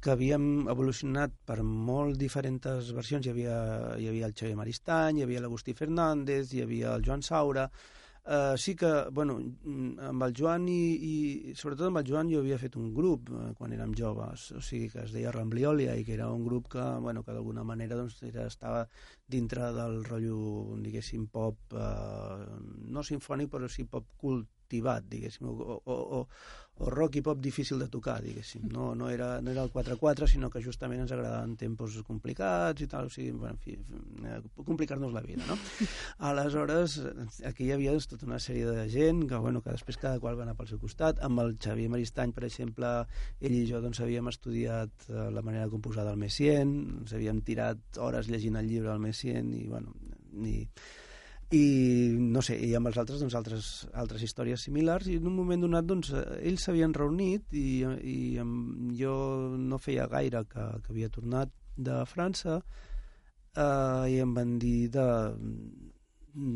que havíem evolucionat per molt diferents versions. Hi havia, hi havia el Xavier Maristany, hi havia l'Agustí Fernández, hi havia el Joan Saura, Uh, sí que, bueno, amb el Joan i, i sobretot amb el Joan jo havia fet un grup uh, quan érem joves, o sigui que es deia Rambliolia i que era un grup que, bueno, que d'alguna manera doncs, era, estava dintre del rotllo, diguéssim, pop, uh, no sinfònic, però sí pop cultivat, diguéssim, o, o, o, o rock i pop difícil de tocar, diguéssim. No, no, era, no era el 4-4, sinó que justament ens agradaven tempos complicats i tal, o sigui, bueno, en fi, eh, complicar-nos la vida, no? Aleshores, aquí hi havia doncs, tota una sèrie de gent que, bueno, que després cada qual va anar pel seu costat. Amb el Xavier Maristany, per exemple, ell i jo doncs, havíem estudiat eh, la manera de composar del Messien, ens havíem tirat hores llegint el llibre del Messien i, bueno, i i no sé, i amb els altres doncs, altres, altres històries similars. I en un moment donat doncs, ells s'havien reunit i, i amb, jo no feia gaire que, que havia tornat de França eh, i em van dir de,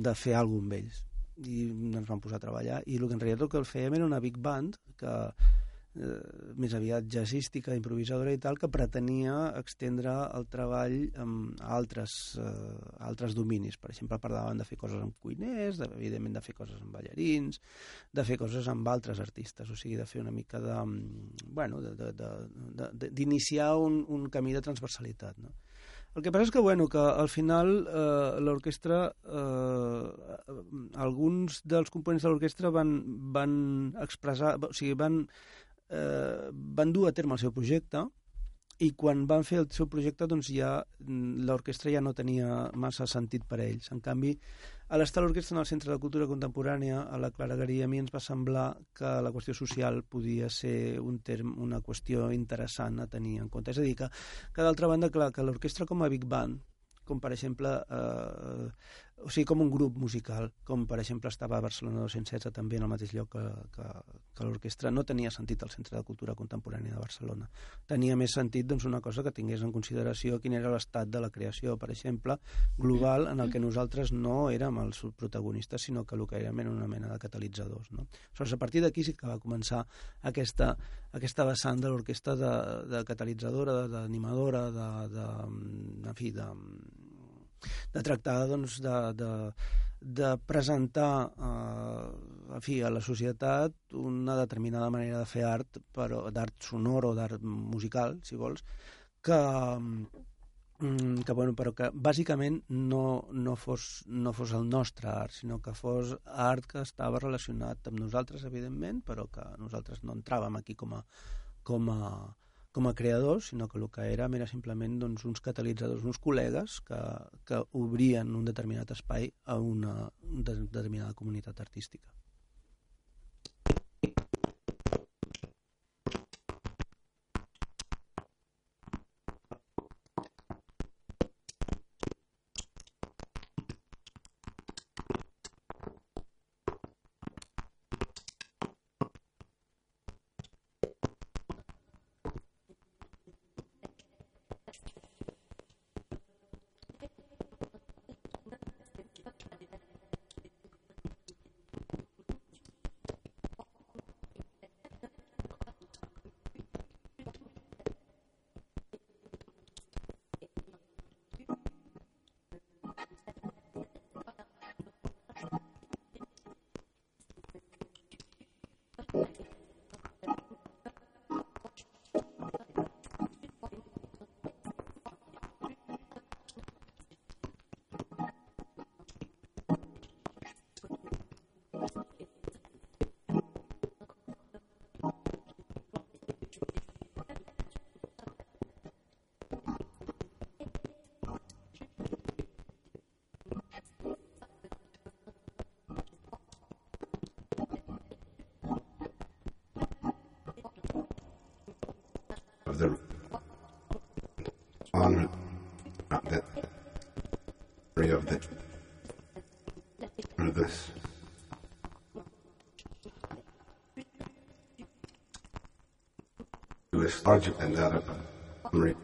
de fer alguna amb ells. I ens vam posar a treballar. I el que en realitat el que fèiem era una big band que eh, més aviat jazzística, improvisadora i tal, que pretenia extendre el treball amb altres, eh, altres dominis. Per exemple, parlaven de fer coses amb cuiners, de, evidentment de fer coses amb ballarins, de fer coses amb altres artistes, o sigui, de fer una mica de... bueno, d'iniciar un, un camí de transversalitat, no? El que passa és que, bueno, que al final eh, l'orquestra, eh, alguns dels components de l'orquestra van, van expressar, o sigui, van eh, van dur a terme el seu projecte i quan van fer el seu projecte doncs ja mm, l'orquestra ja no tenia massa sentit per a ells. En canvi, a l'estar l'orquestra en el Centre de Cultura Contemporània, a la Clara Garia, a mi ens va semblar que la qüestió social podia ser un term, una qüestió interessant a tenir en compte. És a dir, que, que d'altra banda, clar, que l'orquestra com a Big Band, com per exemple eh, o sigui, com un grup musical, com per exemple estava a Barcelona 216 també en el mateix lloc que, que, que l'orquestra, no tenia sentit el Centre de Cultura Contemporània de Barcelona. Tenia més sentit doncs, una cosa que tingués en consideració quin era l'estat de la creació, per exemple, global, en el que nosaltres no érem els protagonistes, sinó que el que érem era una mena de catalitzadors. No? Aleshores, a partir d'aquí sí que va començar aquesta, aquesta vessant de l'orquestra de, de catalitzadora, d'animadora, de, de, de, en fi, de, de tractar doncs, de, de, de presentar eh, en fi, a la societat una determinada manera de fer art, però d'art sonor o d'art musical, si vols, que, mm, que, bueno, però que bàsicament no, no, fos, no fos el nostre art, sinó que fos art que estava relacionat amb nosaltres, evidentment, però que nosaltres no entràvem aquí com a, com a, com a creadors, sinó que el que érem era simplement doncs, uns catalitzadors, uns col·legues que, que obrien un determinat espai a una, una determinada comunitat artística. on the that area of the of this. It larger than that of memory.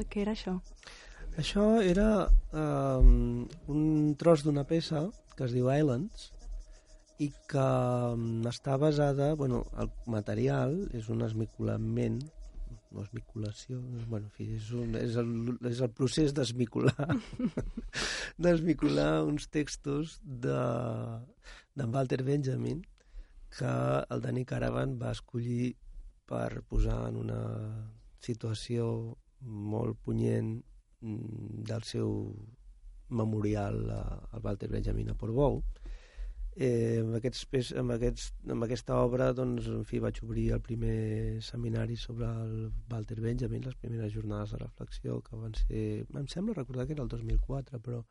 Manel, què era això? Això era um, un tros d'una peça que es diu Islands i que um, està basada, bueno, el material és un esmicolament o esmiculació, bueno, en fi, és, un, és, el, és el procés d'esmicular d'esmicular uns textos de d'en Walter Benjamin que el Danny Caravan va escollir per posar en una situació molt punyent mm, del seu memorial a- al Walter Benjamin a Portbou. Eh, amb, aquests, amb, aquests, amb aquesta obra doncs, en fi, vaig obrir el primer seminari sobre el Walter Benjamin, les primeres jornades de reflexió que van ser... Em sembla recordar que era el 2004, però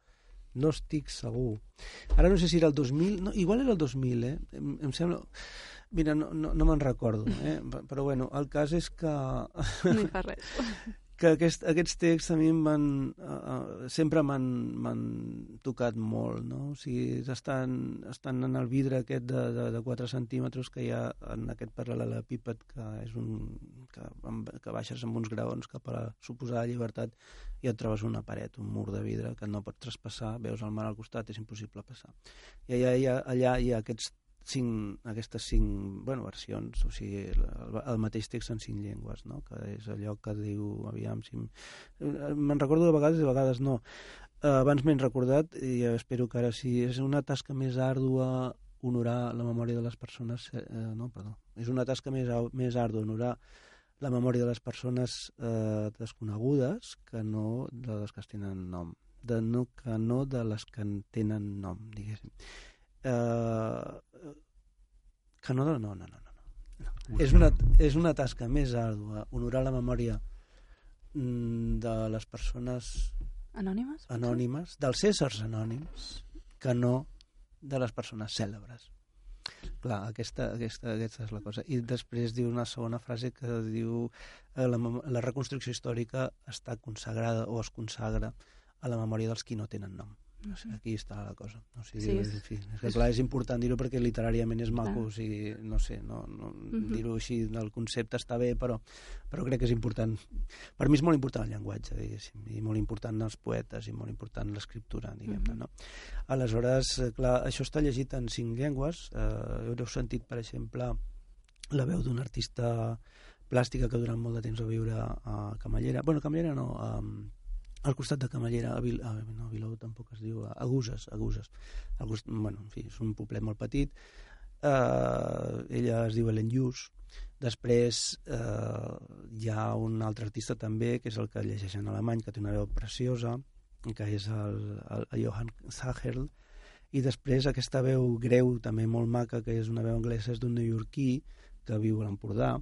no estic segur. Ara no sé si era el 2000, no, igual era el 2000, eh? Em, em sembla... Mira, no, no, no me'n recordo, eh? però bueno, el cas és que No hi fa res. que aquest, aquests texts a mi van, uh, sempre m'han tocat molt, no? O sigui, estan, estan en el vidre aquest de, de, de 4 centímetres que hi ha en aquest paral·lelepíped que és un... que, que baixes amb uns graons cap a la suposada llibertat i et trobes una paret, un mur de vidre que no pots traspassar, veus el mar al costat, és impossible passar. I allà ha, allà hi ha aquests cinc, aquestes cinc bueno, versions, o sigui, el, el mateix text en cinc llengües, no? que és allò que diu, aviam, si... Me'n recordo de vegades i de vegades no. Eh, abans m'he recordat, i espero que ara sí, és una tasca més àrdua honorar la memòria de les persones... Eh, no, perdó. És una tasca més, més àrdua honorar la memòria de les persones eh, desconegudes que no de les que tenen nom. De no, que no de les que en tenen nom, diguéssim. Eh, que no, no, no, no, no. no. És, una, és una tasca més àrdua honorar la memòria mm, de les persones Anònimes? anònimes, dels éssers anònims, que no de les persones cèlebres. Clar, aquesta, aquesta, aquesta és la cosa. I després diu una segona frase que diu eh, la, la reconstrucció històrica està consagrada o es consagra a la memòria dels qui no tenen nom. No sé, aquí està la cosa. O sigui, Sí, és- en fi, és que clar, és important dir-ho perquè literàriament és maco, Clar. o sigui, no sé, no, no, Mhm. dir-ho així, el concepte està bé, però, però crec que és important. Per mi és molt important el llenguatge, diguéssim, i molt important els poetes, i molt important l'escriptura, diguem-ne, Mhm. no? Aleshores, eh, clar, això està llegit en cinc llengües. Eh, haureu sentit, per exemple, la veu d'una artista plàstica que durant molt de temps va viure a Camallera. bueno, Camallera no, a, al costat de Camallera, a, Vil, a, no, a Vilou tampoc es diu, a Aguses, Aguses. Al cost, bueno, en fi, és un poblet molt petit. Eh, ella es diu Ellen Lluç. Després eh, hi ha un altre artista també, que és el que llegeix en alemany, que té una veu preciosa, que és el, el, el Johann Sacherl, i després aquesta veu greu, també molt maca, que és una veu anglesa, és d'un neoyorquí que viu a l'Empordà,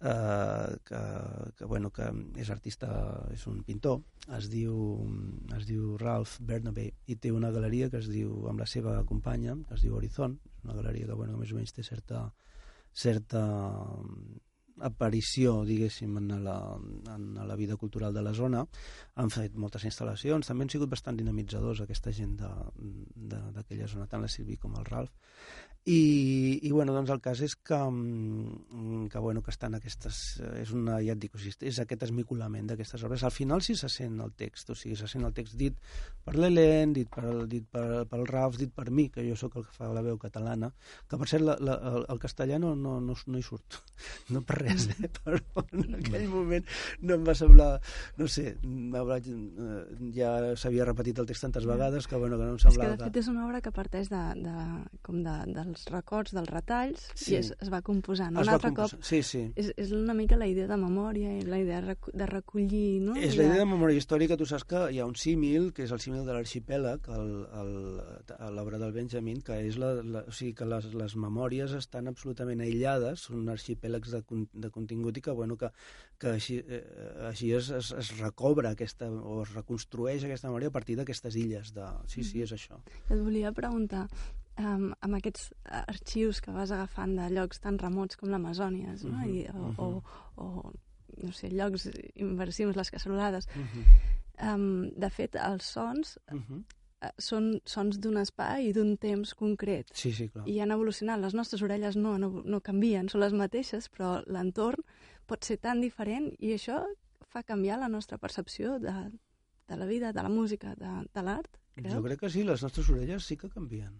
eh, que, que, bueno, que és artista, és un pintor, es diu, es diu Ralph Bernabé i té una galeria que es diu, amb la seva companya, que es diu Horizon, una galeria que, bueno, més o menys té certa, certa aparició, diguéssim, en la, en la vida cultural de la zona. Han fet moltes instal·lacions, també han sigut bastant dinamitzadors aquesta gent d'aquella zona, tant la Silvi com el Ralf. I, i bueno, doncs el cas és que, mm, que, bueno, que estan aquestes... És, una, ja et dic, és aquest esmicolament d'aquestes obres. Al final sí se sent el text, o sigui, se sent el text dit per l'Helene, dit, per, dit per, pel Ralf, dit per mi, que jo sóc el que fa la veu catalana, que per cert la, la, el, el castellà no, no, no, no hi surt, no per res, eh? però en aquell moment no em va semblar, no sé, vaig, eh, ja s'havia repetit el text tantes vegades que, bueno, que no em És que, semblava... de fet, és una obra que parteix de, de, com de, dels records, dels retalls, Sí. i es, es va composant. Es Un altre composar- cop Sí, sí. és, és una mica la idea de memòria i la idea de recollir, no? És la idea de memòria històrica, tu saps que hi ha un símil, que és el símil de l'arxipèlag, l'obra del Benjamin, que és la, la, o sigui que les, les memòries estan absolutament aïllades, són arxipèlags de, de contingut i que, bueno, que, que així, eh, així es, es, es recobra aquesta, o es reconstrueix aquesta memòria a partir d'aquestes illes. De... Sí, sí, és això. Et volia preguntar, um, amb aquests arxius que vas agafant de llocs tan remots com l'Amazònies, no? Mhm, I, o, o, o, no sé, llocs inversius, les cassolades, Uh -huh. um, de fet, els sons Uh -huh. Eh, són sons d'un espai i d'un temps concret. Sí, sí, clar. I han evolucionat. Les nostres orelles no, no, no canvien, són les mateixes, però l'entorn pot ser tan diferent i això fa canviar la nostra percepció de, de la vida, de la música, de, de l'art, creus? Jo crec que sí, les nostres orelles sí que canvien.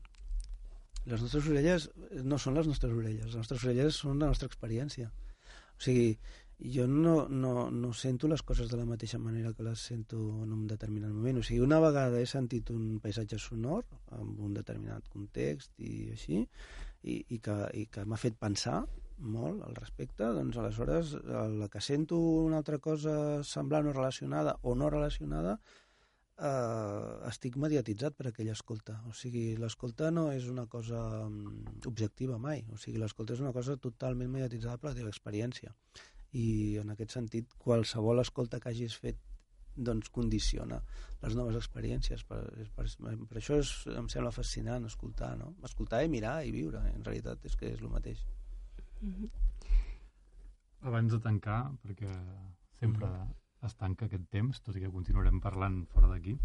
Les nostres orelles no són les nostres orelles, les nostres orelles són la nostra experiència. O sigui, jo no, no, no sento les coses de la mateixa manera que les sento en un determinat moment. O sigui, una vegada he sentit un paisatge sonor amb un determinat context i així, i, i que, i que m'ha fet pensar molt al respecte, doncs aleshores la que sento una altra cosa semblant o relacionada o no relacionada eh, estic mediatitzat per aquella escolta. O sigui, l'escolta no és una cosa mm, objectiva mai. O sigui, l'escolta és una cosa totalment mediatitzada per la teva experiència. I en aquest sentit, qualsevol escolta que hagis fet doncs condiciona les noves experiències. Per, per, per això és, em sembla fascinant escoltar, no? Escoltar i mirar i viure, en realitat és que és el mateix. Mhm. Abans de tancar, perquè sempre Mhm. es tanca aquest temps, tot i que continuarem parlant fora d'aquí,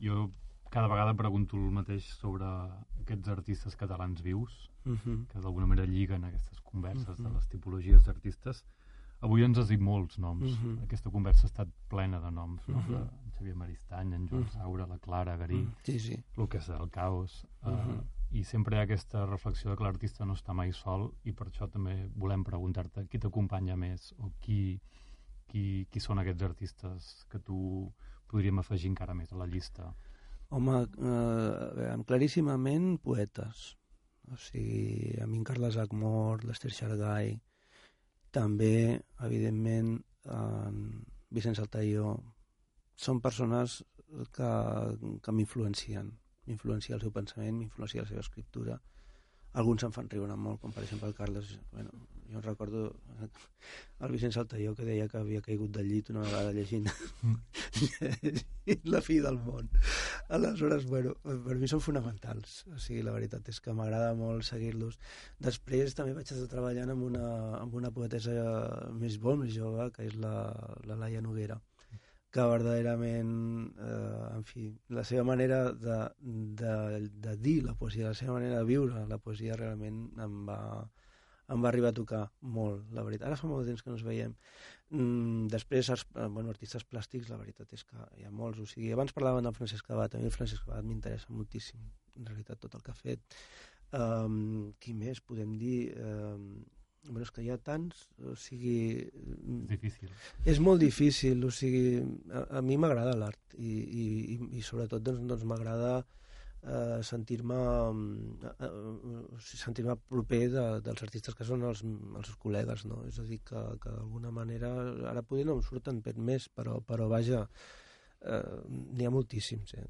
jo cada vegada pregunto el mateix sobre aquests artistes catalans vius, Uh -huh. que d'alguna manera lliguen aquestes converses de Mhm. les tipologies d'artistes. Avui ens has dit molts noms. Mhm. Aquesta conversa ha estat plena de noms, no? Mhm. de en Xavier Maristany, en Joan Mhm. Saura, la Clara Garí, Sí, sí. el que és el caos. eh, Mhm. I sempre hi ha aquesta reflexió de que l'artista no està mai sol i per això també volem preguntar-te qui t'acompanya més o qui, qui, qui són aquests artistes que tu podríem afegir encara més a la llista. Home, eh, claríssimament poetes. O sigui, a mi en Carles Agmor, l'Ester Xargai, també, evidentment, en Vicent Saltaió, són persones que, que m'influencien. M'influencia el seu pensament, m'influencia la seva escriptura. Alguns em fan riure molt, com per exemple el Carles... Bueno, jo recordo el Vicent Saltaió que deia que havia caigut del llit una vegada llegint La fi del món. Aleshores, bueno, per mi són fonamentals. O sigui, la veritat és que m'agrada molt seguir-los. Després també vaig estar treballant amb una, amb una poetessa més molt més jove, que és la, la Laia Noguera, que verdaderament, eh, en fi, la seva manera de, de, de dir la poesia, la seva manera de viure la poesia realment em va, em va arribar a tocar molt, la veritat. Ara fa molt de temps que no ens veiem. Mm, després, ars- eh, bueno, artistes plàstics, la veritat és que hi ha molts. O sigui, abans parlaven del Francesc Abad, a mi el Francesc Abad m'interessa moltíssim, en realitat, tot el que ha fet. Um, qui més podem dir? Um, bueno, és que hi ha tants, o sigui... És difícil. És molt difícil, o sigui, a, a mi m'agrada l'art i, i, i, i sobretot doncs, doncs m'agrada eh, sentir-me eh, sentir-me proper de, dels artistes que són els, els seus col·legues, no? És a dir, que, que d'alguna manera, ara poder no em surten per més, però, però vaja, eh, n'hi ha moltíssims, eh?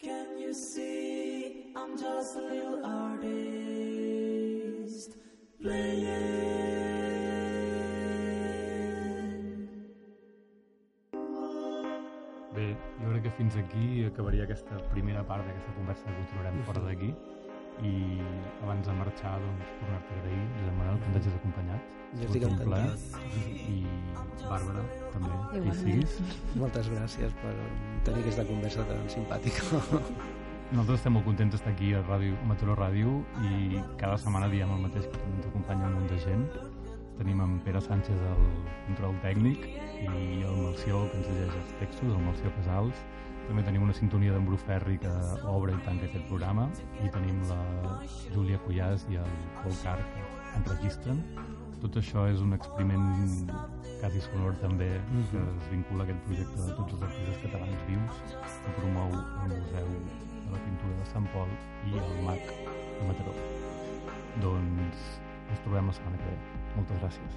Can you see I'm just a little artist? Bé, jo crec que fins aquí acabaria aquesta primera part d'aquesta conversa que continuarem fora d'aquí. i abans de marxar, doncs, tornar-te a agrair, Josep Manuel, que ens hagis acompanyat. Jo estic encantat. I Bàrbara, també, que hi siguis. Moltes gràcies per tenir aquesta conversa tan simpàtica. Nosaltres estem molt contents d'estar aquí a, Ràdio, a Mataró Ràdio i cada setmana diem el mateix que ens acompanya un munt de gent. Tenim en Pere Sánchez el control tècnic i el Melció que ens llegeix els textos, el Melció Casals. També tenim una sintonia d'en Bru Ferri que obre i tanca aquest programa i tenim la Júlia Cuyàs i el Pol Car que enregistren. Tot això és un experiment quasi sonor també que es vincula a aquest projecte de tots els artistes catalans vius que promou el Museu de la Pintura de Sant Pol i el MAC de Mataró. Doncs ens trobem la setmana que ve. Moltes gràcies.